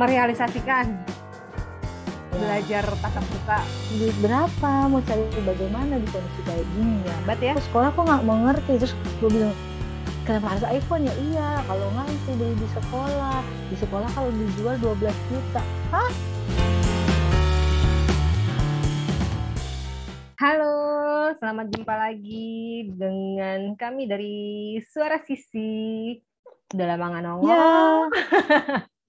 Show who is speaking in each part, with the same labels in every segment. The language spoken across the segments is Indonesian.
Speaker 1: merealisasikan
Speaker 2: Ya.
Speaker 1: belajar tatap muka.
Speaker 2: duit berapa mau cari bagaimana di kondisi kayak gini ya
Speaker 1: Bat ya?
Speaker 2: Terus sekolah kok nggak mengerti terus gue bilang kenapa harus iPhone ya iya kalau nggak itu beli di sekolah di sekolah kalau dijual 12 juta hah
Speaker 1: Halo, selamat jumpa lagi dengan kami dari Suara Sisi. Udah lama nggak nongol.
Speaker 2: ya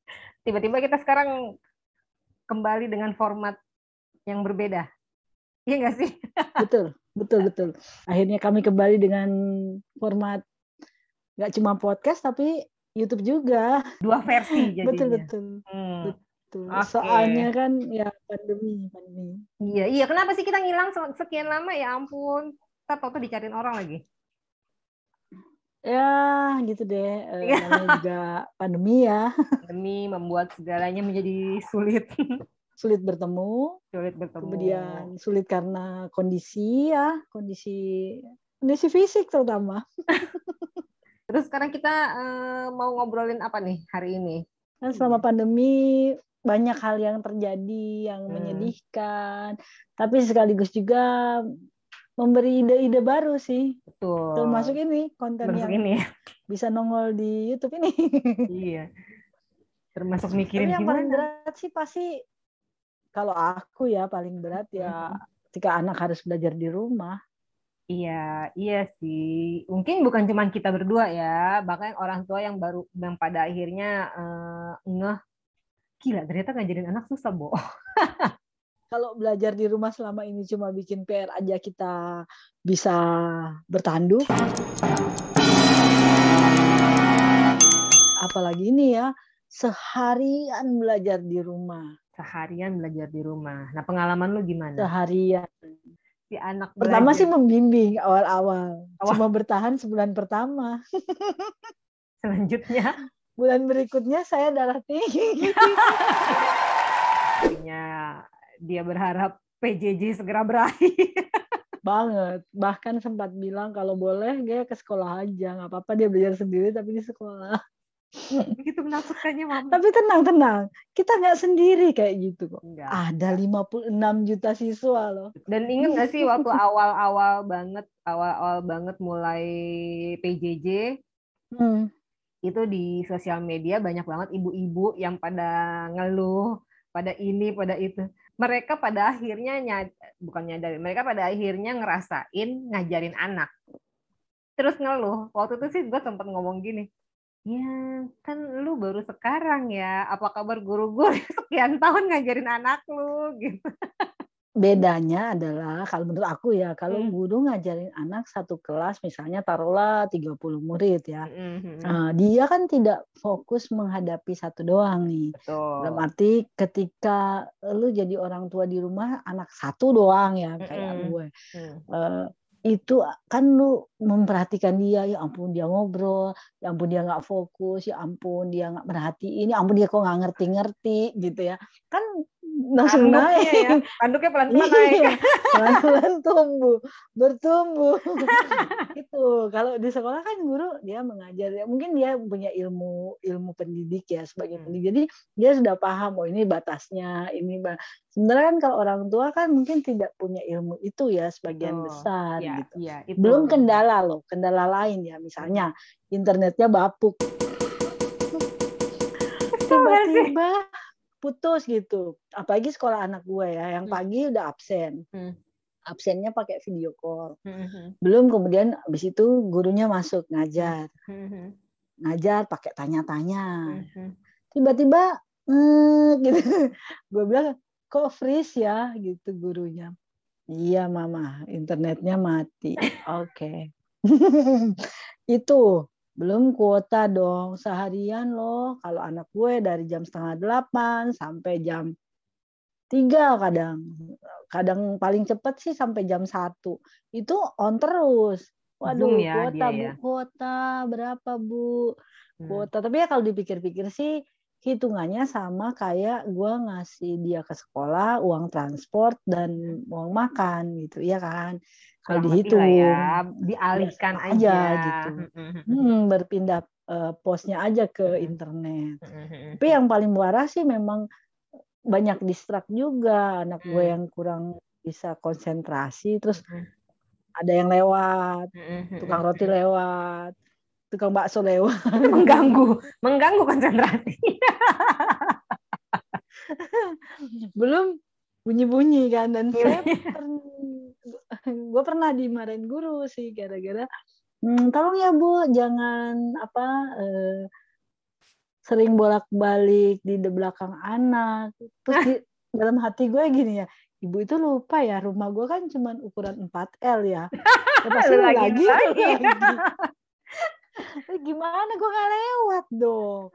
Speaker 1: Tiba-tiba kita sekarang kembali dengan format yang berbeda. Iya nggak sih?
Speaker 2: betul betul betul akhirnya kami kembali dengan format nggak cuma podcast tapi YouTube juga
Speaker 1: Dua versi jadinya.
Speaker 2: betul betul
Speaker 1: Hmm.
Speaker 2: betul
Speaker 1: Oke.
Speaker 2: soalnya kan ya pandemi pandemi
Speaker 1: Iya, iya. Kenapa sih kita ngilang se- sekian lama? Ya ampun. Kita tau dicariin orang lagi.
Speaker 2: Ya gitu deh Eh,
Speaker 1: Iya.
Speaker 2: namanya juga pandemi ya
Speaker 1: Demi membuat segalanya menjadi sulit.
Speaker 2: sulit bertemu
Speaker 1: sulit bertemu.
Speaker 2: kemudian sulit karena kondisi ya kondisi kondisi fisik terutama
Speaker 1: Terus sekarang kita eh, mau ngobrolin apa nih hari ini?
Speaker 2: kan selama pandemi banyak hal yang terjadi yang
Speaker 1: Hmm.
Speaker 2: menyedihkan tapi sekaligus juga memberi ide-ide baru sih
Speaker 1: Betul.
Speaker 2: termasuk ini konten
Speaker 1: Termasuk
Speaker 2: yang
Speaker 1: ini.
Speaker 2: bisa nongol di YouTube ini
Speaker 1: iya. Termasuk
Speaker 2: tapi
Speaker 1: mikirin
Speaker 2: yang paling
Speaker 1: gimana.
Speaker 2: berat sih pasti kalau aku ya paling berat ya ketika anak harus belajar di rumah
Speaker 1: Iya, iya sih. Mungkin bukan cuma kita berdua ya, bahkan orang tua yang baru yang pada akhirnya eh, ngeh, gila ternyata ngajarin anak susah, Bo.
Speaker 2: kalau belajar di rumah selama ini cuma bikin PR aja kita bisa bertanduk. Apalagi ini ya, seharian belajar di rumah.
Speaker 1: Seharian belajar di rumah. Nah, pengalaman lu gimana?
Speaker 2: Seharian.
Speaker 1: Si anak
Speaker 2: Pertama sih
Speaker 1: belajar.
Speaker 2: membimbing awal-awal.
Speaker 1: Awal.
Speaker 2: Cuma bertahan sebulan pertama.
Speaker 1: selanjutnya
Speaker 2: Bulan berikutnya saya darah tinggi.
Speaker 1: dia berharap PJJ segera berakhir.
Speaker 2: banget. Bahkan sempat bilang kalau boleh dia ke sekolah aja. nggak apa-apa dia belajar sendiri tapi di sekolah.
Speaker 1: Begitu menakutkannya, Mama.
Speaker 2: Tapi tenang-tenang. Kita nggak sendiri kayak gitu kok.
Speaker 1: Enggak.
Speaker 2: Ada 56 juta siswa loh.
Speaker 1: Dan ingat nggak sih waktu awal-awal banget, awal-awal banget mulai PJJ,
Speaker 2: Hmm.
Speaker 1: itu di sosial media banyak banget ibu-ibu yang pada ngeluh, pada ini, pada itu. Mereka pada akhirnya nyad, bukan nyadar, mereka pada akhirnya ngerasain ngajarin anak. Terus ngeluh. Waktu itu sih gue sempat ngomong gini, ya kan lu baru sekarang ya, apa kabar guru-guru yang sekian tahun ngajarin anak lu gitu.
Speaker 2: Bedanya adalah kalau menurut aku ya, kalau
Speaker 1: Hmm.
Speaker 2: guru ngajarin anak satu kelas misalnya taruhlah 30 murid ya.
Speaker 1: Mhm.
Speaker 2: Nah, dia kan tidak fokus menghadapi satu doang nih.
Speaker 1: Betul.
Speaker 2: Dalam arti ketika lu jadi orang tua di rumah anak satu doang ya kayak
Speaker 1: Mm-mm.
Speaker 2: gue.
Speaker 1: Hmm.
Speaker 2: Eh, itu kan lu memperhatikan dia ya ampun dia ngobrol ya ampun dia nggak fokus ya ampun dia nggak merhatiin ya ampun dia kok nggak ngerti-ngerti gitu ya kan langsung
Speaker 1: Tanduknya
Speaker 2: naik.
Speaker 1: ya, tanduknya pelan-pelan naik.
Speaker 2: Iya, pelan-pelan tumbuh bertumbuh. Itu kalau di sekolah kan guru dia mengajar ya mungkin dia punya ilmu ilmu pendidik ya sebagai
Speaker 1: Hmm.
Speaker 2: pendidik. Jadi dia sudah paham oh ini batasnya ini ba- sebenarnya kan kalau orang tua kan mungkin tidak punya ilmu itu ya sebagian
Speaker 1: Betul.
Speaker 2: besar
Speaker 1: Iya,
Speaker 2: gitu.
Speaker 1: iya, itu.
Speaker 2: belum kendala loh kendala lain ya. Misalnya internetnya bapuk. Tiba-tiba putus gitu. Apalagi sekolah anak gue ya yang
Speaker 1: Hmm.
Speaker 2: pagi udah absen.
Speaker 1: Hmm.
Speaker 2: absennya pakai video call.
Speaker 1: Mhm.
Speaker 2: belum kemudian habis itu gurunya masuk ngajar.
Speaker 1: Mhm.
Speaker 2: ngajar pakai tanya-tanya. Tiba-tiba eh, gitu. Gue bilang kok freeze ya? Gitu gurunya. Iya mama. Internetnya mati. Oke. Itu belum kuota dong seharian loh. Kalau anak gue dari jam setengah delapan sampai jam tiga kadang. Kadang paling cepat sih sampai jam satu. Itu on terus. Waduh
Speaker 1: Zoom ya
Speaker 2: kuota bu
Speaker 1: ya?
Speaker 2: kuota. Berapa bu?
Speaker 1: Hmm.
Speaker 2: kuota. Tapi ya kalau dipikir-pikir sih hitungannya sama kayak gue ngasih dia ke sekolah uang transport dan uang makan gitu ya kan kalau dihitung.
Speaker 1: ya, dialihkan aja, aja. gitu.
Speaker 2: Hmm, berpindah uh, posnya aja ke internet. Tapi yang paling waras sih memang banyak distrak juga. Anak gue yang kurang bisa konsentrasi terus ada yang lewat tukang roti lewat tukang bakso lewat.
Speaker 1: Mengganggu, mengganggu konsentrasi.
Speaker 2: Belum bunyi-bunyi kan dan saya gue pernah dimarahin guru sih gara-gara hmm, tolong ya bu jangan apa eh, sering bolak-balik di belakang anak. Terus di, dalam hati gue gini ya ibu itu lupa ya rumah gue kan cuma ukuran 4 L ya, ya pasti lagi, lagi, lagi. Eh, gimana gue nggak lewat dong?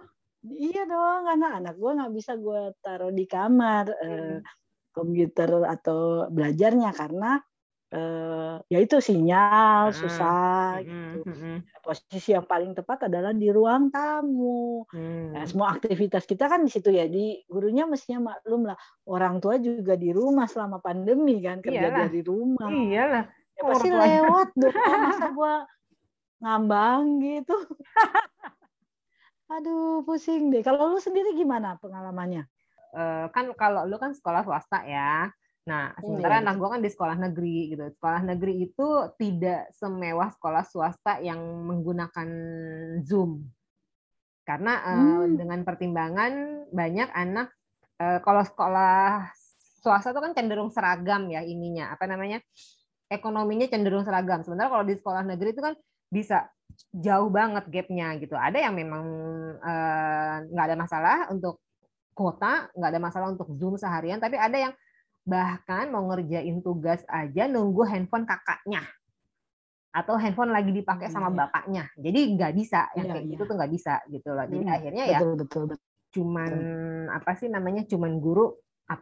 Speaker 2: Iya dong anak-anak gue nggak bisa gue taruh di kamar eh, komputer atau belajarnya karena eh, ya itu sinyal susah gitu posisi yang paling tepat adalah di ruang tamu nah, semua aktivitas kita kan di situ ya di gurunya mestinya maklum lah orang tua juga di rumah selama pandemi kan kerja iyalah. dari rumah
Speaker 1: iyalah
Speaker 2: ya, pasti lewat dong masa gue ngambang gitu. Aduh, pusing deh. Kalau lu sendiri gimana pengalamannya?
Speaker 1: Uh, kan kalau lu kan sekolah swasta ya. Nah, iya, sementara hmm. anak gue kan di sekolah negeri gitu. Sekolah negeri itu tidak semewah sekolah swasta yang menggunakan Zoom. Karena uh, dengan pertimbangan banyak anak uh, kalau sekolah swasta itu kan cenderung seragam ya ininya, apa namanya? ekonominya cenderung seragam. Sementara kalau di sekolah negeri itu kan bisa jauh banget gapnya gitu. Ada yang memang eh, nggak uh, ada masalah untuk kuota, nggak ada masalah untuk zoom seharian, tapi ada yang bahkan mau ngerjain tugas aja nunggu handphone kakaknya atau handphone lagi dipakai sama iya. bapaknya. Jadi nggak bisa yang iya, kayak gitu iya. tuh nggak bisa gitu loh. Jadi akhirnya ya betul, betul, betul. cuman apa sih namanya cuman guru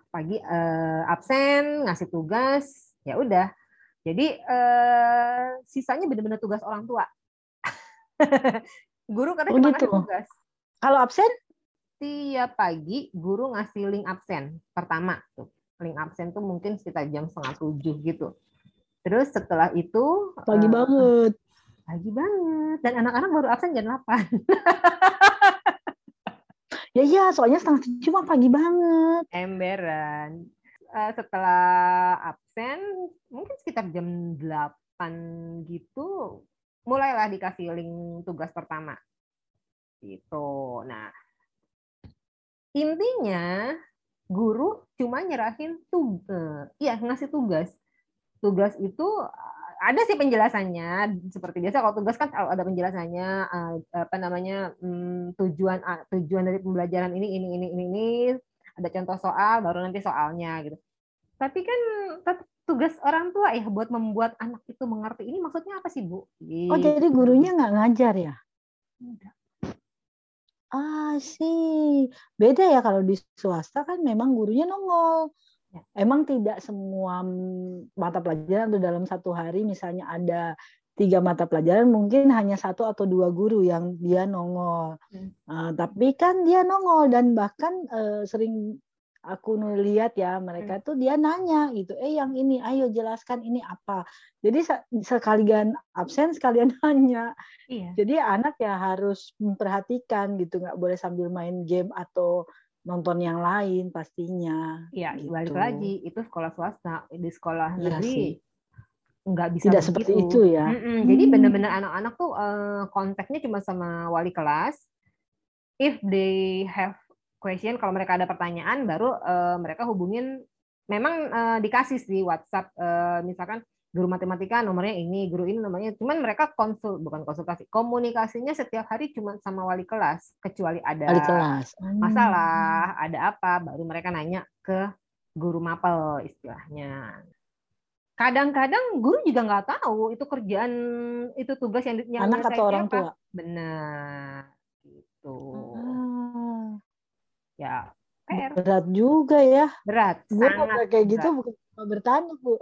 Speaker 1: pagi uh, absen ngasih tugas ya udah jadi eh, sisanya benar-benar tugas orang tua. guru karena oh, cuma gitu. tugas.
Speaker 2: Kalau absen?
Speaker 1: Tiap pagi guru ngasih link absen pertama tuh. Link absen tuh mungkin sekitar jam setengah tujuh gitu. Terus setelah itu
Speaker 2: pagi uh, banget.
Speaker 1: Pagi banget. Dan anak-anak baru absen jam 8.
Speaker 2: ya iya, soalnya setengah tujuh mah pagi banget.
Speaker 1: Emberan. Uh, setelah absen mungkin sekitar jam 8 gitu mulailah dikasih link tugas pertama gitu nah intinya guru cuma nyerahin tugas iya ngasih tugas tugas itu ada sih penjelasannya seperti biasa kalau tugas kan ada penjelasannya eh, apa namanya hmm, tujuan tujuan dari pembelajaran ini ini ini ini ini ada contoh soal baru nanti soalnya gitu tapi kan tugas orang tua ya buat membuat anak itu mengerti ini maksudnya apa sih bu?
Speaker 2: Gitu. Oh jadi gurunya nggak ngajar ya? Ah sih, beda ya kalau di swasta kan memang gurunya nongol. Ya. Emang tidak semua mata pelajaran atau dalam satu hari misalnya ada tiga mata pelajaran mungkin hanya satu atau dua guru yang dia nongol. Hmm. Uh, tapi kan dia nongol dan bahkan uh, sering aku lihat ya mereka hmm. tuh dia nanya gitu eh yang ini ayo jelaskan ini apa jadi sekalian absen sekalian nanya iya. jadi anak ya harus memperhatikan gitu nggak boleh sambil main game atau nonton yang lain pastinya
Speaker 1: iya gitu. balik lagi itu sekolah swasta di sekolah iya negeri nggak bisa
Speaker 2: tidak begitu. seperti itu ya
Speaker 1: mm -mm. jadi benar-benar anak-anak tuh uh, kontaknya cuma sama wali kelas if they have question kalau mereka ada pertanyaan baru uh, mereka hubungin memang uh, dikasih sih WhatsApp uh, misalkan guru matematika nomornya ini guru ini nomornya cuman mereka konsul bukan konsultasi komunikasinya setiap hari cuma sama wali kelas kecuali ada
Speaker 2: wali kelas.
Speaker 1: Hmm. masalah ada apa baru mereka nanya ke guru mapel istilahnya. Kadang-kadang guru juga nggak tahu itu kerjaan itu tugas yang, yang
Speaker 2: anak atau orang tua?
Speaker 1: Benar gitu.
Speaker 2: Hmm
Speaker 1: ya
Speaker 2: PR. Berat juga ya.
Speaker 1: Berat.
Speaker 2: Gue sangat kayak gitu bukan bertanduk bu,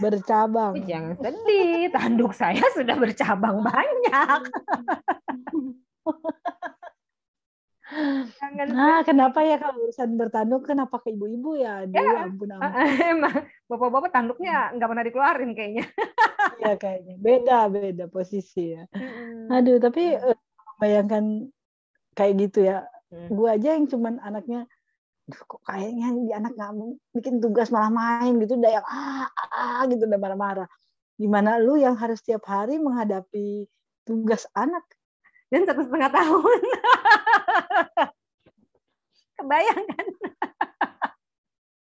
Speaker 2: bercabang.
Speaker 1: Jangan sedih, tanduk saya sudah bercabang banyak. Jangan
Speaker 2: Nah, kenapa ya kalau urusan bertanduk kenapa ke ibu-ibu ya? Aduh,
Speaker 1: Ya.
Speaker 2: ampun ampun.
Speaker 1: emang bapak-bapak tanduknya nggak pernah dikeluarin kayaknya.
Speaker 2: Iya kayaknya. Beda, beda posisi ya. Aduh, tapi eh, bayangkan kayak gitu ya.
Speaker 1: Hmm.
Speaker 2: Gue aja yang cuman anaknya Duh, kok kayaknya di anak nggak mau bikin tugas malah main gitu udah yang ah, ah gitu udah marah-marah. Gimana lu yang harus tiap hari menghadapi tugas anak?
Speaker 1: Dan satu setengah tahun. Kebayang kan?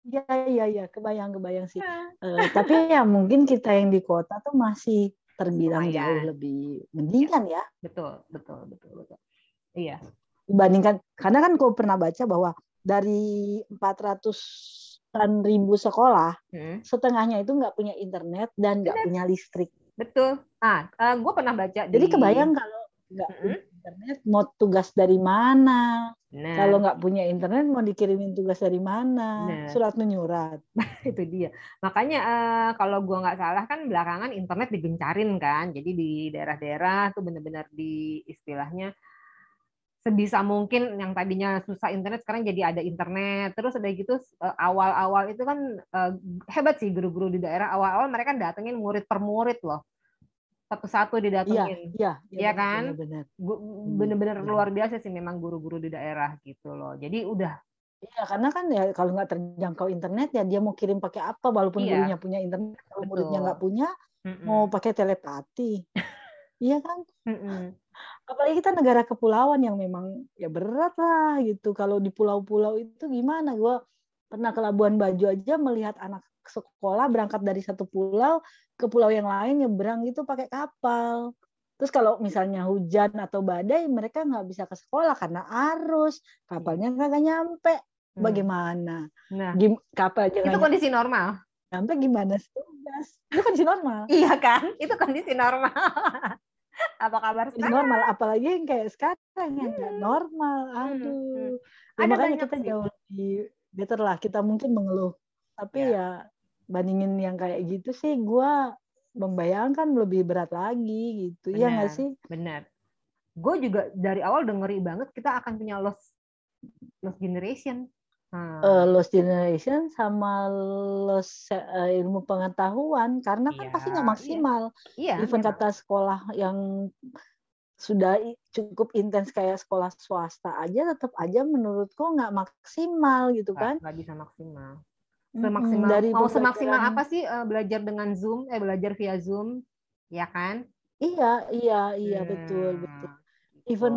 Speaker 2: Iya iya iya, kebayang kebayang sih. Eh, tapi ya mungkin kita yang di kota tuh masih terbilang
Speaker 1: Lumayan.
Speaker 2: jauh lebih mendingan ya
Speaker 1: Betul, betul, betul, betul. Iya.
Speaker 2: Dibandingkan karena kan kau pernah baca bahwa dari 400-an ribu sekolah
Speaker 1: Mm.
Speaker 2: setengahnya itu nggak punya internet dan nggak punya listrik.
Speaker 1: Betul. Ah, gue pernah baca
Speaker 2: Jadi
Speaker 1: di...
Speaker 2: kebayang kalau nggak punya internet mau tugas dari mana?
Speaker 1: Nah,
Speaker 2: Kalau nggak punya internet mau dikirimin tugas dari mana?
Speaker 1: Benar.
Speaker 2: Surat menyurat.
Speaker 1: itu dia. Makanya eh, kalau gua nggak salah kan belakangan internet digencarin kan. Jadi di daerah-daerah tuh benar-benar di istilahnya sebisa mungkin yang tadinya susah internet sekarang jadi ada internet. Terus ada gitu eh, awal-awal itu kan eh, hebat sih guru-guru di daerah awal-awal mereka datengin murid per murid loh. Satu-satu
Speaker 2: Iya,
Speaker 1: didatengin.
Speaker 2: iya,
Speaker 1: Iya
Speaker 2: benar,
Speaker 1: kan?
Speaker 2: benar, benar.
Speaker 1: Gu- Bener-bener luar biasa sih memang guru-guru di daerah gitu loh. Jadi udah
Speaker 2: Iya, karena kan ya kalau nggak terjangkau internet ya dia mau kirim pakai apa walaupun
Speaker 1: Iya.
Speaker 2: gurunya punya internet, kalau muridnya nggak punya
Speaker 1: mm-mm,
Speaker 2: mau pakai telepati. Iya kan?
Speaker 1: mm-mm.
Speaker 2: Apalagi kita negara kepulauan yang memang ya berat lah gitu. Kalau di pulau-pulau itu gimana? Gue pernah ke Labuan Bajo aja melihat anak sekolah berangkat dari satu pulau ke pulau yang lain nyebrang gitu pakai kapal. Terus kalau misalnya hujan atau badai, mereka nggak bisa ke sekolah karena arus, kapalnya nggak nyampe.
Speaker 1: Hmm.
Speaker 2: Bagaimana?
Speaker 1: Nah,
Speaker 2: Gim- kapal
Speaker 1: itu
Speaker 2: nggak
Speaker 1: kondisi normal.
Speaker 2: nyampe gimana sih? tugas? Itu kondisi normal.
Speaker 1: Iya kan? Itu kondisi normal. Apa kabar sekarang?
Speaker 2: normal, apalagi yang kayak sekarang yang nggak normal.
Speaker 1: Hmm,
Speaker 2: Aduh.
Speaker 1: hmm.
Speaker 2: Ya,
Speaker 1: Ada
Speaker 2: makanya kita
Speaker 1: sih.
Speaker 2: jauh lebih better lah. Kita mungkin mengeluh, tapi
Speaker 1: Ya.
Speaker 2: ya bandingin yang kayak gitu sih, gue membayangkan lebih berat lagi gitu. Iya nggak sih?
Speaker 1: Benar. Gue juga dari awal udah ngeri banget kita akan punya lost lost generation. Hmm.
Speaker 2: Eh, lost generation sama lost eh, ilmu pengetahuan karena kan
Speaker 1: Iya,
Speaker 2: pasti nggak
Speaker 1: iya.
Speaker 2: maksimal.
Speaker 1: iya,
Speaker 2: Even
Speaker 1: memang.
Speaker 2: kata sekolah yang sudah cukup intens kayak sekolah swasta aja tetap aja menurutku nggak maksimal gitu kan.
Speaker 1: nggak bisa maksimal. Semaksimal
Speaker 2: dari
Speaker 1: mau semaksimal apa sih eh, belajar dengan Zoom? Eh belajar via Zoom, ya kan?
Speaker 2: Iya, iya, iya betul,
Speaker 1: Hmm,
Speaker 2: betul.
Speaker 1: gitu.
Speaker 2: Even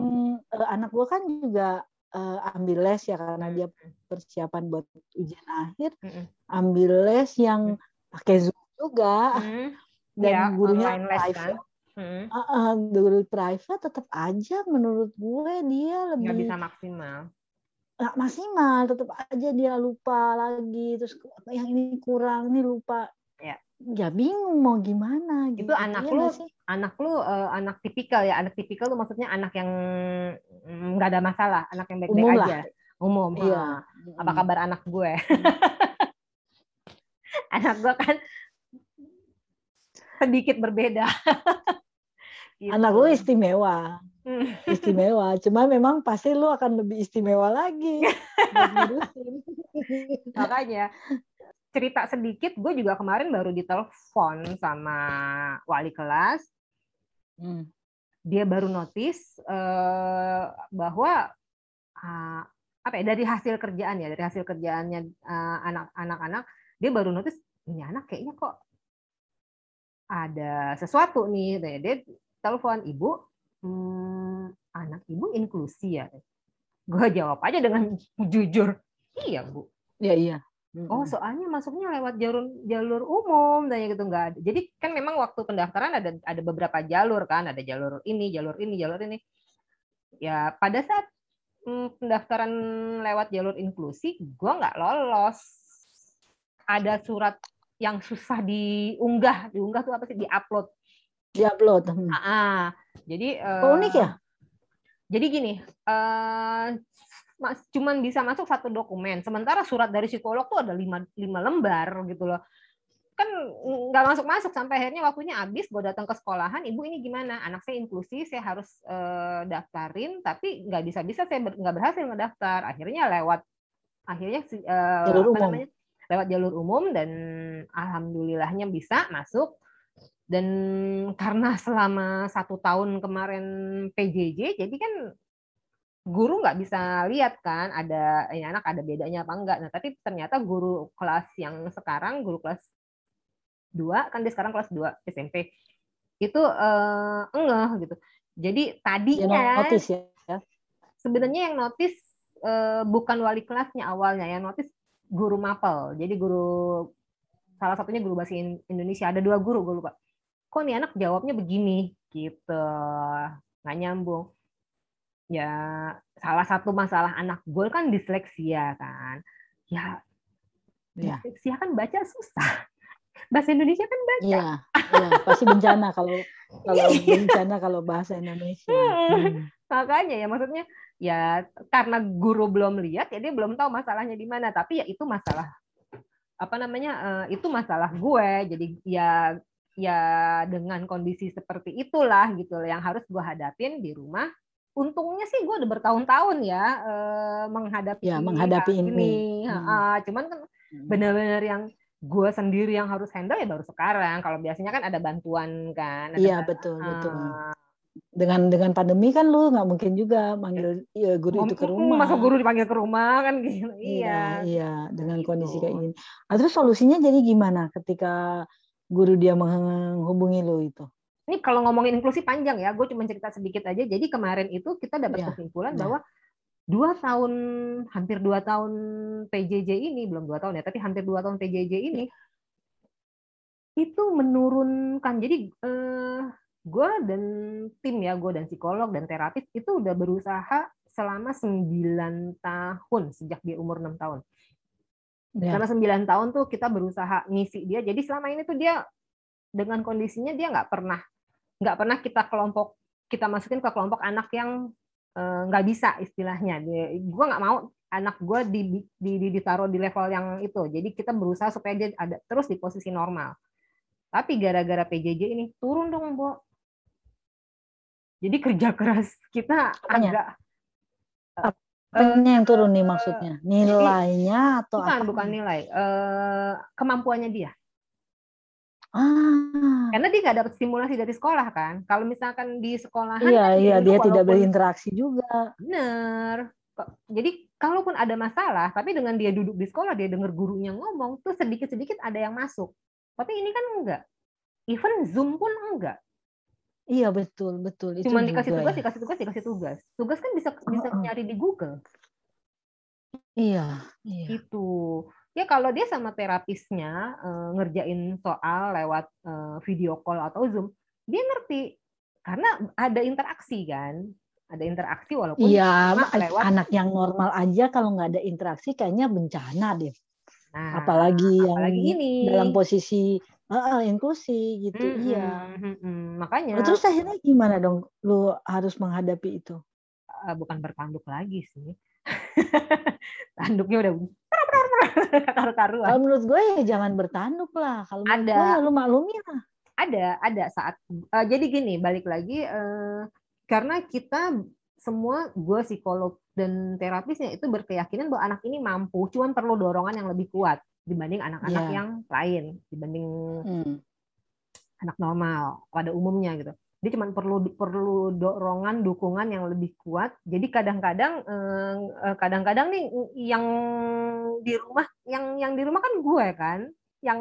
Speaker 2: eh, anak gua kan juga eh, ambil les ya karena
Speaker 1: Hmm.
Speaker 2: dia persiapan buat ujian akhir,
Speaker 1: Mm-mm.
Speaker 2: ambil les yang pakai Zoom juga
Speaker 1: Hmm,
Speaker 2: dan
Speaker 1: ya,
Speaker 2: gurunya
Speaker 1: les kan.
Speaker 2: private.
Speaker 1: Hmm,
Speaker 2: Ah, ah, guru private tetap aja menurut gue dia
Speaker 1: nggak
Speaker 2: lebih
Speaker 1: bisa maksimal.
Speaker 2: nggak maksimal, tetap aja dia lupa lagi, terus yang ini kurang, ini lupa.
Speaker 1: Ya.
Speaker 2: Ya bingung mau gimana gitu.
Speaker 1: Itu anak
Speaker 2: Iya
Speaker 1: lu
Speaker 2: nggak sih?
Speaker 1: anak lu eh, anak tipikal ya anak tipikal tuh maksudnya anak yang mm, nggak ada masalah anak yang baik-baik
Speaker 2: Umum lah.
Speaker 1: aja umum
Speaker 2: Iya.
Speaker 1: ha. Apa kabar anak gue anak gue kan sedikit berbeda Gitu.
Speaker 2: Anak lu istimewa,
Speaker 1: Hmm.
Speaker 2: istimewa. Cuma memang pasti lu akan lebih istimewa lagi.
Speaker 1: makanya cerita sedikit gue juga kemarin baru ditelepon sama wali kelas
Speaker 2: Hmm.
Speaker 1: dia baru notice eh, bahwa ah, apa ya dari hasil kerjaan ya dari hasil kerjaannya eh, anak-anak-anak dia baru notice ini anak kayaknya kok ada sesuatu nih dia, dia telepon ibu hmm, anak ibu inklusi ya gue jawab aja dengan jujur iya bu
Speaker 2: Ya iya.
Speaker 1: Oh, soalnya masuknya lewat jalur jalur umum dan gitu nggak ada. Jadi kan memang waktu pendaftaran ada ada beberapa jalur kan, ada jalur ini, jalur ini, jalur ini. Ya pada saat pendaftaran lewat jalur inklusi, gua nggak lolos. Ada surat yang susah diunggah, diunggah tuh apa sih? Diupload.
Speaker 2: Diupload. Hmm.
Speaker 1: Ah, jadi
Speaker 2: Oh, unik
Speaker 1: eh,
Speaker 2: ya?
Speaker 1: Jadi gini, eh, mas- cuman bisa masuk satu dokumen. Sementara surat dari psikolog tuh ada lima, lima lembar gitu loh. Kan nggak masuk masuk sampai akhirnya waktunya habis gue datang ke sekolahan ibu ini gimana? Anak saya inklusi saya harus uh, daftarin tapi nggak bisa bisa saya nggak berhasil ngedaftar. Akhirnya lewat akhirnya uh, apa namanya? Lewat jalur umum dan alhamdulillahnya bisa masuk. Dan karena selama satu tahun kemarin PJJ jadi kan guru nggak bisa lihat kan ada ini anak ada bedanya apa enggak. Nah, tapi ternyata guru kelas yang sekarang guru kelas 2 kan dia sekarang kelas 2 SMP. Itu uh, engeh gitu. Jadi tadinya ya, notice ya. Sebenarnya yang notice uh, bukan wali kelasnya awalnya, yang notice guru mapel. Jadi guru salah satunya guru bahasa Indonesia. Ada dua guru gue lupa. Kok nih anak jawabnya begini gitu. Nggak nyambung ya salah satu masalah anak gue kan disleksia kan ya, ya. disleksia kan baca susah bahasa Indonesia kan baca
Speaker 2: iya ya, pasti bencana kalau kalau bencana kalau bahasa Indonesia
Speaker 1: hmm. makanya ya maksudnya ya karena guru belum lihat ya dia belum tahu masalahnya di mana tapi ya itu masalah apa namanya eh, itu masalah gue jadi ya ya dengan kondisi seperti itulah gitu yang harus gue hadapin di rumah untungnya sih gue udah bertahun-tahun ya uh, menghadapi
Speaker 2: ya menghadapi ini, ini.
Speaker 1: Hmm. Cuman kan hmm. benar-benar yang gue sendiri yang harus handle ya baru sekarang kalau biasanya kan ada bantuan kan
Speaker 2: iya betul uh, betul dengan dengan pandemi kan lu nggak mungkin juga manggil ya, guru itu ke rumah
Speaker 1: masa guru dipanggil ke rumah kan gitu
Speaker 2: iya iya dengan gitu. kondisi kayak gini nah, terus solusinya jadi gimana ketika guru dia menghubungi lu itu
Speaker 1: ini kalau ngomongin inklusi panjang ya, gue cuma cerita sedikit aja. Jadi kemarin itu kita dapat yeah. kesimpulan yeah. bahwa dua tahun, hampir dua tahun PJJ ini, belum dua tahun ya, tapi hampir dua tahun PJJ ini, itu menurunkan. Jadi eh, gue dan tim ya, gue dan psikolog dan terapis itu udah berusaha selama 9 tahun sejak dia umur 6 tahun. Yeah. Selama 9 tahun tuh kita berusaha ngisi dia. Jadi selama ini tuh dia dengan kondisinya dia nggak pernah nggak pernah kita kelompok kita masukin ke kelompok anak yang nggak bisa istilahnya. Gue nggak mau anak gue di, di, di, ditaruh di level yang itu. Jadi kita berusaha supaya dia ada terus di posisi normal. Tapi gara-gara PJJ ini turun dong, Bo. Jadi kerja keras kita Apanya? agak
Speaker 2: Apanya yang turun nih maksudnya? Nilainya atau
Speaker 1: bukan,
Speaker 2: apa?
Speaker 1: Bukan nilai, uh, kemampuannya dia.
Speaker 2: Ah.
Speaker 1: Karena dia nggak dapat stimulasi dari sekolah kan. Kalau misalkan di sekolah
Speaker 2: Iya, kan iya dia tidak berinteraksi juga.
Speaker 1: Bener. Jadi kalaupun ada masalah, tapi dengan dia duduk di sekolah, dia dengar gurunya ngomong, tuh sedikit-sedikit ada yang masuk. Tapi ini kan enggak. Even Zoom pun enggak.
Speaker 2: Iya betul betul.
Speaker 1: Cuma dikasih tugas, ya. dikasih tugas, dikasih tugas. Tugas kan bisa bisa uh -uh. nyari di Google.
Speaker 2: Iya. iya.
Speaker 1: Itu ya kalau dia sama terapisnya uh, ngerjain soal lewat uh, video call atau zoom dia ngerti. Karena ada interaksi kan ada interaksi walaupun
Speaker 2: iya lewat anak yang normal aja kalau nggak ada interaksi kayaknya bencana deh. Nah, apalagi yang apalagi ini. dalam posisi uh, inklusi gitu mm -hmm, iya. mm
Speaker 1: -hmm. makanya
Speaker 2: nah, terus akhirnya gimana dong lu harus menghadapi itu?
Speaker 1: Uh, bukan bertanduk lagi sih. Tanduknya udah
Speaker 2: karu-karuan. Kalau menurut gue ya jangan bertanduk lah. Kalau ada gue ya lu maklumi lah.
Speaker 1: Ada, ada saat. Uh, jadi gini, balik lagi uh, karena kita semua gue psikolog dan terapisnya itu berkeyakinan bahwa anak ini mampu, cuman perlu dorongan yang lebih kuat dibanding anak-anak yeah. yang lain, dibanding hmm. anak normal pada umumnya gitu dia cuma perlu perlu dorongan dukungan yang lebih kuat. Jadi kadang-kadang eh, eh, kadang-kadang nih yang di rumah yang yang di rumah kan gue kan yang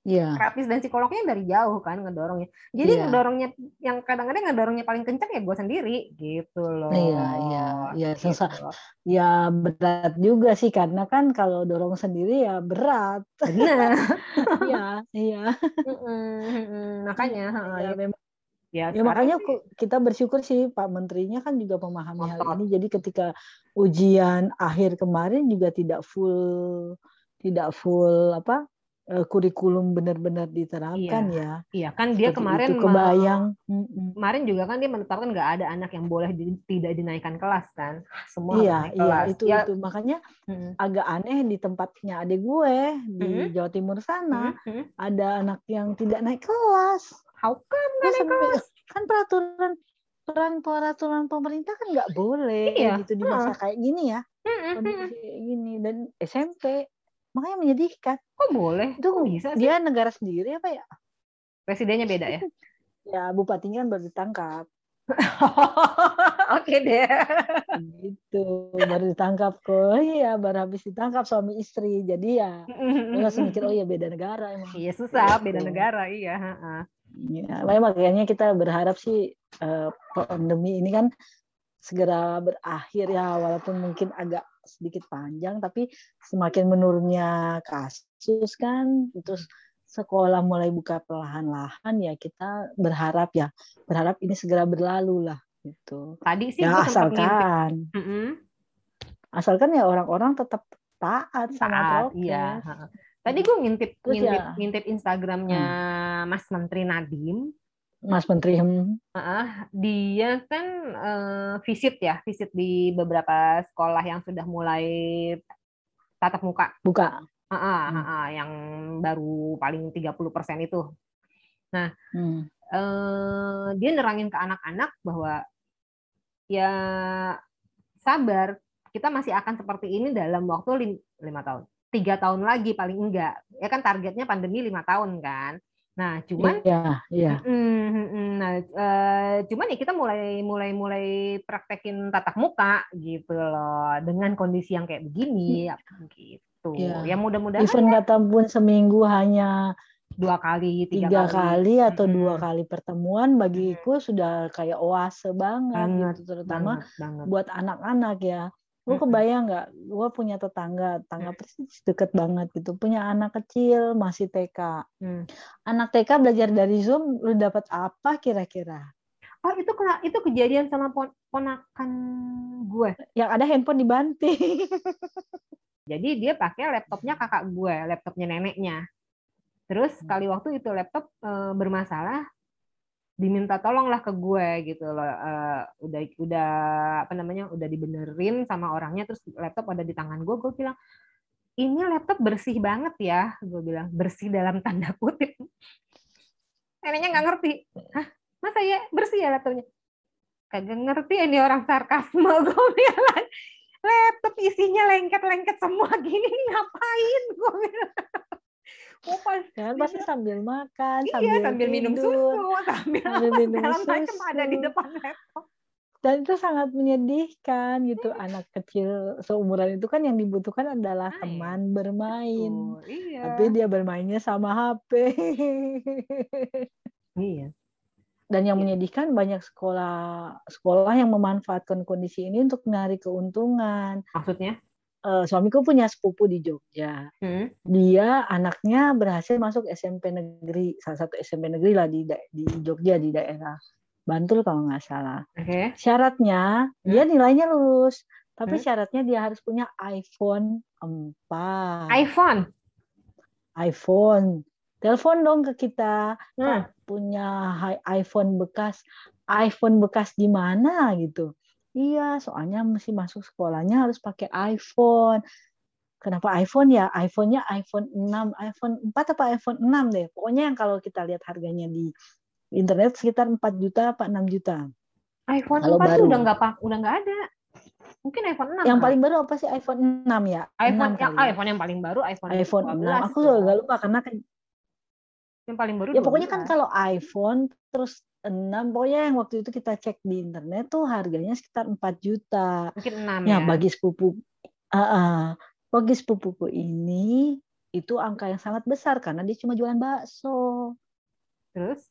Speaker 1: yeah. terapis dan psikolognya dari jauh kan ngedorongnya. Jadi yeah. ngedorongnya yang kadang-kadang ngedorongnya paling kencang ya gue sendiri gitu loh.
Speaker 2: Iya iya iya. Gitu. ya berat juga sih karena kan kalau dorong sendiri ya berat.
Speaker 1: Benar.
Speaker 2: Iya iya.
Speaker 1: Makanya ya,
Speaker 2: memang Ya, ya makanya sih, kita bersyukur sih Pak Menterinya kan juga memahami hal ini. Jadi ketika ujian akhir kemarin juga tidak full tidak full apa uh, kurikulum benar-benar diterapkan
Speaker 1: Iya.
Speaker 2: ya.
Speaker 1: Iya kan dia
Speaker 2: Seperti
Speaker 1: kemarin
Speaker 2: itu kebayang.
Speaker 1: Kemarin juga kan dia menetapkan nggak ada anak yang boleh di- tidak dinaikkan kelas kan. Semua
Speaker 2: Iya,
Speaker 1: naik
Speaker 2: iya
Speaker 1: kelas.
Speaker 2: itu
Speaker 1: Ya,
Speaker 2: itu makanya
Speaker 1: mm,
Speaker 2: agak aneh di tempatnya adik gue di
Speaker 1: Mhm.
Speaker 2: Jawa Timur sana
Speaker 1: mm, mm.
Speaker 2: ada anak yang tidak naik kelas.
Speaker 1: How come kelas?
Speaker 2: kan peraturan peraturan peraturan pemerintah kan nggak boleh
Speaker 1: Iya,
Speaker 2: gitu di masa kayak gini ya kayak gini dan SMP makanya menyedihkan
Speaker 1: Kok boleh?
Speaker 2: itu
Speaker 1: Kok bisa sih?
Speaker 2: dia negara sendiri apa ya
Speaker 1: Presidennya beda ya?
Speaker 2: ya bupatinya kan baru ditangkap
Speaker 1: Oke deh.
Speaker 2: gitu baru ditangkap kok iya baru habis ditangkap suami istri jadi ya gue langsung mikir oh iya beda negara emang
Speaker 1: Iya susah, beda
Speaker 2: Gitu.
Speaker 1: negara iya.
Speaker 2: Ya, makanya kita berharap sih eh, pandemi ini kan segera berakhir ya, walaupun mungkin agak sedikit panjang, tapi semakin menurunnya kasus kan, terus sekolah mulai buka perlahan-lahan ya kita berharap ya, berharap ini segera berlalu lah gitu.
Speaker 1: Tadi sih
Speaker 2: Ya
Speaker 1: gue sempat ngintip.
Speaker 2: asalkan, asalkan ya orang-orang tetap taat sama
Speaker 1: Saat,
Speaker 2: prokes.
Speaker 1: iya. Tadi gue ngintip
Speaker 2: Terus
Speaker 1: ngintip
Speaker 2: ya-
Speaker 1: ngintip Instagramnya Mas Menteri Nadiem.
Speaker 2: Mas Menteri hmm,
Speaker 1: Ah, dia kan eh, visit ya, visit di beberapa sekolah yang sudah mulai tatap muka.
Speaker 2: buka.
Speaker 1: Ah, ah,
Speaker 2: Hmm.
Speaker 1: ah, ah, yang baru paling 30% itu.
Speaker 2: Hmm.
Speaker 1: eh, dia nerangin ke anak-anak bahwa ya sabar, kita masih akan seperti ini dalam waktu lim- lima tahun, tiga tahun lagi paling enggak. Ya kan targetnya pandemi lima tahun kan. Nah, cuman. Mm, mm, mm. Nah, eh, cuman ya kita mulai mulai mulai praktekin tatap muka gitu loh dengan kondisi yang kayak begini gitu.
Speaker 2: Iya.
Speaker 1: Ya mudah-mudahan
Speaker 2: Even kata pun seminggu hanya
Speaker 1: dua kali, tiga,
Speaker 2: tiga kali atau
Speaker 1: Mm-mm.
Speaker 2: dua kali pertemuan bagiku sudah kayak oase banget,
Speaker 1: Banget,
Speaker 2: gitu terutama
Speaker 1: banget banget.
Speaker 2: buat anak-anak ya gue kebayang nggak gue punya tetangga tetangga persis deket banget gitu punya anak kecil masih TK
Speaker 1: Hmm.
Speaker 2: anak TK belajar dari Zoom lu dapat apa kira-kira
Speaker 1: Oh itu kena itu kejadian sama pon- ponakan gue.
Speaker 2: yang ada handphone dibanting
Speaker 1: Jadi dia pakai laptopnya kakak gue, laptopnya neneknya. Terus
Speaker 2: Hmm.
Speaker 1: kali waktu itu laptop eh, bermasalah, diminta tolonglah ke gue gitu loh. Eh, udah udah apa namanya udah dibenerin sama orangnya, terus laptop ada di tangan gue. Gue bilang ini laptop bersih banget ya, gue bilang bersih dalam tanda kutip. Neneknya nggak ngerti. Hah, masa ya bersih ya laptopnya? Kagak ngerti ini orang sarkasme gue bilang. Laptop isinya lengket-lengket semua gini ngapain gue bilang. Oh, pas
Speaker 2: kan pasti sambil makan
Speaker 1: iya sambil minum
Speaker 2: tidur.
Speaker 1: susu, sambil
Speaker 2: sambil minum
Speaker 1: segala macam ada di
Speaker 2: susu.
Speaker 1: depan laptop.
Speaker 2: dan itu sangat menyedihkan gitu
Speaker 1: Iya.
Speaker 2: anak kecil seumuran itu kan yang dibutuhkan adalah
Speaker 1: Main.
Speaker 2: teman bermain
Speaker 1: Tuh, iya.
Speaker 2: tapi dia bermainnya sama HP
Speaker 1: iya.
Speaker 2: dan yang
Speaker 1: Iya.
Speaker 2: menyedihkan banyak sekolah sekolah yang memanfaatkan kondisi ini untuk mencari keuntungan
Speaker 1: Maksudnya?
Speaker 2: Eh, suamiku punya sepupu di Jogja
Speaker 1: Hmm.
Speaker 2: dia anaknya berhasil masuk SMP negeri salah satu SMP negeri lah di di Jogja di daerah Bantul kalau nggak salah
Speaker 1: Oke.
Speaker 2: syaratnya dia nilainya lulus tapi
Speaker 1: Hmm.
Speaker 2: syaratnya dia harus punya iPhone 4
Speaker 1: iPhone.
Speaker 2: iPhone telepon dong ke kita
Speaker 1: Hmm.
Speaker 2: punya hi- iPhone bekas iPhone bekas di mana gitu iya soalnya mesti masuk sekolahnya harus pakai iPhone kenapa iPhone ya iPhone-nya iPhone 6 iPhone 4 apa iPhone 6 deh pokoknya yang kalau kita lihat harganya di internet sekitar 4 juta apa 6 juta
Speaker 1: iPhone
Speaker 2: Kalau
Speaker 1: 4 tuh
Speaker 2: baru.
Speaker 1: udah nggak pak, udah nggak ada. Mungkin iPhone 6.
Speaker 2: yang
Speaker 1: kali.
Speaker 2: paling baru apa sih iPhone 6 ya
Speaker 1: iPhone
Speaker 2: 6
Speaker 1: yang
Speaker 2: kali ya.
Speaker 1: iPhone yang paling baru iPhone
Speaker 2: iPhone 6
Speaker 1: 12
Speaker 2: aku
Speaker 1: tuh.
Speaker 2: juga agak lupa karena kan
Speaker 1: yang paling baru
Speaker 2: ya pokoknya kan
Speaker 1: 12.
Speaker 2: kalau iPhone terus 6 pokoknya yang waktu itu kita cek di internet tuh harganya sekitar 4 juta
Speaker 1: mungkin 6
Speaker 2: ya
Speaker 1: ya.
Speaker 2: bagi sepupu Ah, ah. bagi sepupuku ini itu angka yang sangat besar karena dia cuma jualan bakso
Speaker 1: Terus?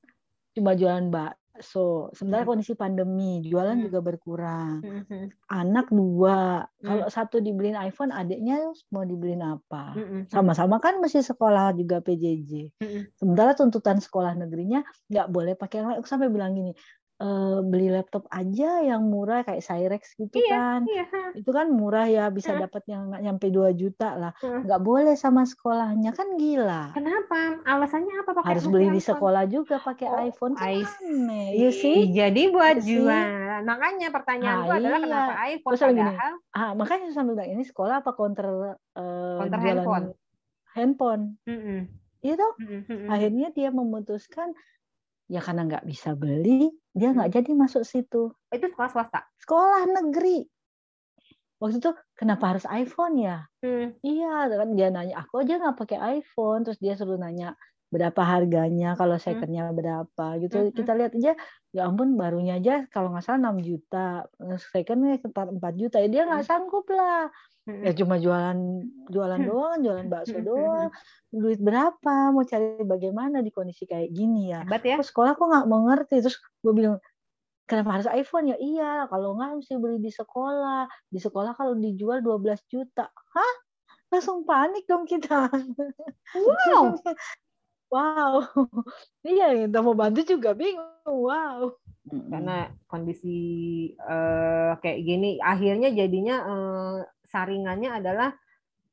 Speaker 2: cuma jualan bakso sementara
Speaker 1: Hmm.
Speaker 2: kondisi pandemi jualan
Speaker 1: Hmm.
Speaker 2: juga berkurang
Speaker 1: Hmm.
Speaker 2: anak dua
Speaker 1: Hmm.
Speaker 2: kalau satu dibeliin iPhone adiknya mau dibeliin apa
Speaker 1: Hmm.
Speaker 2: sama-sama kan mesti sekolah juga PJJ
Speaker 1: Hmm.
Speaker 2: sementara tuntutan sekolah negerinya nggak boleh pakai yang lain sampai bilang gini uh, beli laptop aja yang murah kayak Cyrex gitu
Speaker 1: iya,
Speaker 2: kan.
Speaker 1: Iya.
Speaker 2: Itu kan murah ya, bisa dapat yang nggak nyampe 2 juta lah. Nggak boleh sama sekolahnya kan gila.
Speaker 1: Kenapa? Alasannya apa pakai
Speaker 2: Harus beli di sekolah juga pakai oh, iPhone kan aneh. Iya sih.
Speaker 1: Jadi buat jual. Makanya pertanyaan nah, adalah iya. kenapa iPhone Terus padahal gini,
Speaker 2: ah, makanya sambil bilang ini sekolah apa counter uh,
Speaker 1: counter handphone.
Speaker 2: Handphone.
Speaker 1: Mm -mm.
Speaker 2: Iya. Mm -hmm. Akhirnya dia memutuskan ya karena nggak bisa beli dia nggak hmm. jadi masuk situ
Speaker 1: itu sekolah swasta
Speaker 2: sekolah negeri waktu itu kenapa harus iPhone ya hmm. iya kan dia nanya aku aja nggak pakai iPhone terus dia suruh nanya berapa harganya kalau hmm. secondnya hmm. berapa gitu hmm. kita lihat aja ya ampun barunya aja kalau nggak salah 6 juta. Secondnya sekitar 4 juta. Ya dia nggak hmm. sanggup lah. Ya cuma jualan jualan doang jualan bakso doang. Duit berapa? Mau cari bagaimana di kondisi kayak gini ya?
Speaker 1: Hebat ya.
Speaker 2: Terus sekolah kok nggak mengerti terus gue bilang kenapa harus iPhone? Ya iya kalau nggak mesti beli di sekolah. Di sekolah kalau dijual 12 juta. Hah? Langsung panik dong kita.
Speaker 1: Wow
Speaker 2: wow iya kita mau bantu juga bingung wow
Speaker 1: karena kondisi uh, kayak gini akhirnya jadinya uh, saringannya adalah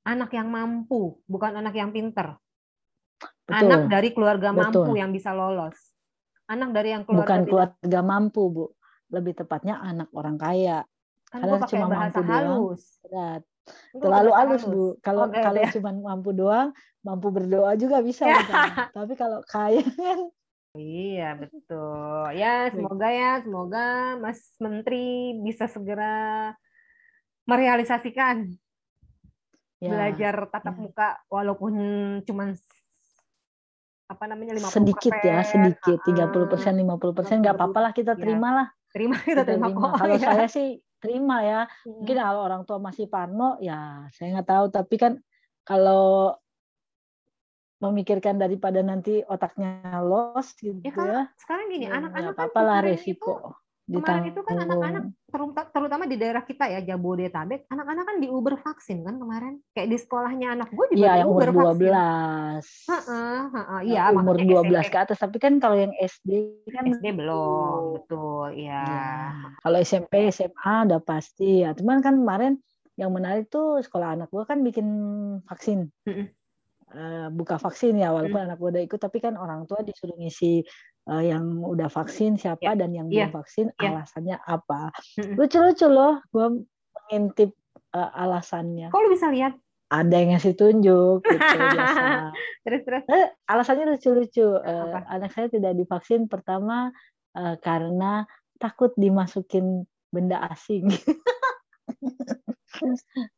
Speaker 1: anak yang mampu, bukan anak yang pinter. Betul. Anak dari keluarga Betul. mampu yang bisa lolos. Anak dari yang
Speaker 2: keluarga bukan keluarga mampu, Bu. Lebih tepatnya anak orang kaya.
Speaker 1: Kan Karena cuma mampu halus.
Speaker 2: doang. Berat. Terlalu halus, Bu. Kalau kalau ya. cuma mampu doang, mampu berdoa juga bisa. Tapi kalau kaya kan
Speaker 1: Iya betul. Ya semoga ya, semoga Mas Menteri bisa segera merealisasikan ya. belajar tatap ya. muka walaupun cuma apa namanya 50
Speaker 2: sedikit ya sedikit tiga puluh persen lima puluh persen nggak apa-apa lah kita iya. terima lah
Speaker 1: terima kita, terima, terima.
Speaker 2: kalau ya. saya sih terima ya. Mungkin kalau orang tua masih parno ya saya nggak tahu. Tapi kan kalau memikirkan daripada nanti otaknya los gitu ya, ya.
Speaker 1: sekarang gini ya, anak-anak
Speaker 2: ya, apa lah resiko itu
Speaker 1: Kemarin itu kan anak-anak terutama di daerah kita ya Jabodetabek, anak-anak kan di Uber vaksin kan kemarin. Kayak di sekolahnya anak gue juga
Speaker 2: Iya, yang umur
Speaker 1: Uber
Speaker 2: 12. Iya, umur 12 SMP. ke atas, tapi kan kalau yang SD kan
Speaker 1: SD belum, betul, iya. Ya.
Speaker 2: Kalau SMP, SMA udah pasti ya. Cuman kan kemarin yang menarik tuh sekolah anak gue kan bikin vaksin. Uh, buka vaksin ya walaupun hmm. anak gue udah ikut tapi kan orang tua disuruh ngisi uh, yang udah vaksin siapa yeah. dan yang yeah. belum vaksin yeah. alasannya apa. Lucu-lucu loh, gue mengintip uh, alasannya.
Speaker 1: Kok lu bisa lihat?
Speaker 2: Ada yang ngasih tunjuk gitu biasa.
Speaker 1: terus terus.
Speaker 2: Eh, alasannya lucu-lucu. Uh, anak saya tidak divaksin pertama uh, karena takut dimasukin benda asing.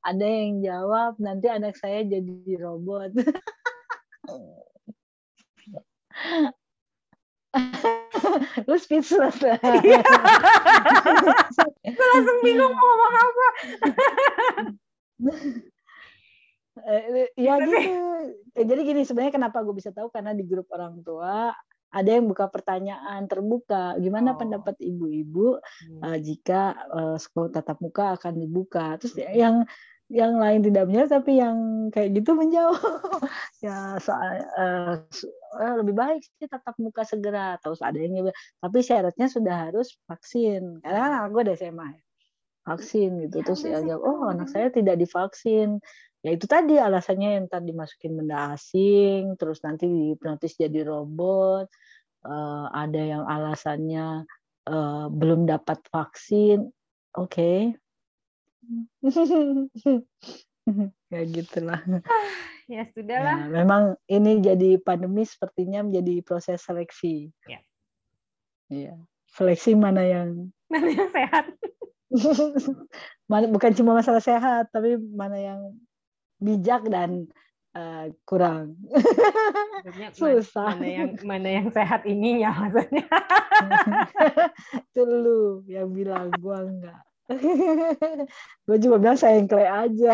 Speaker 2: Ada yang jawab nanti anak saya jadi robot. lu speechless lah.
Speaker 1: Iya. gue langsung bingung mau ngomong apa.
Speaker 2: Ya gitu. Jadi gini sebenarnya kenapa gue bisa tahu karena di grup orang tua ada yang buka pertanyaan terbuka. Gimana oh. pendapat ibu-ibu hmm. uh, jika uh, sekolah tatap muka akan dibuka? Terus yang yang lain tidak menjawab tapi yang kayak gitu menjawab ya soal uh, lebih baik sih tatap muka segera atau ada yang tapi syaratnya sudah harus vaksin. Karena aku udah SMA ya. Vaksin gitu. Ya, terus ya jawab oh anak saya tidak divaksin. Ya itu tadi alasannya yang tadi dimasukin benda asing terus nanti dihipnotis jadi robot. Uh, ada yang alasannya uh, belum dapat vaksin. Oke. Okay ya gitulah
Speaker 1: ya sudahlah
Speaker 2: ya, memang ini jadi pandemi sepertinya menjadi proses seleksi
Speaker 1: ya
Speaker 2: Iya. Seleksi mana yang
Speaker 1: mana yang sehat.
Speaker 2: mana bukan cuma masalah sehat, tapi mana yang bijak dan uh, kurang. Susah.
Speaker 1: Mana yang mana yang sehat ininya maksudnya.
Speaker 2: Itu lu yang bilang gua enggak. gue juga bilang saya engkle aja.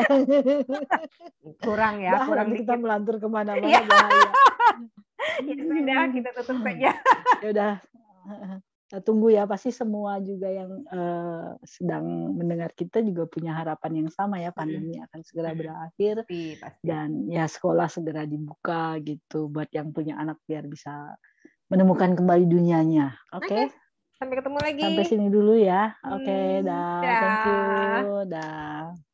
Speaker 1: kurang ya,
Speaker 2: nah,
Speaker 1: kurang
Speaker 2: kita melantur ke mana-mana iya.
Speaker 1: ya sudah, kita tutup saja.
Speaker 2: ya udah, tunggu ya. Pasti semua juga yang uh, sedang mendengar kita juga punya harapan yang sama ya. Pandemi akan segera berakhir
Speaker 1: pasti, pasti.
Speaker 2: dan ya sekolah segera dibuka gitu buat yang punya anak biar bisa menemukan kembali dunianya. Oke? Okay? okay.
Speaker 1: Sampai ketemu lagi.
Speaker 2: Sampai sini dulu ya. Oke,
Speaker 1: Hmm,
Speaker 2: dah.
Speaker 1: dah.
Speaker 2: Thank you. Dah.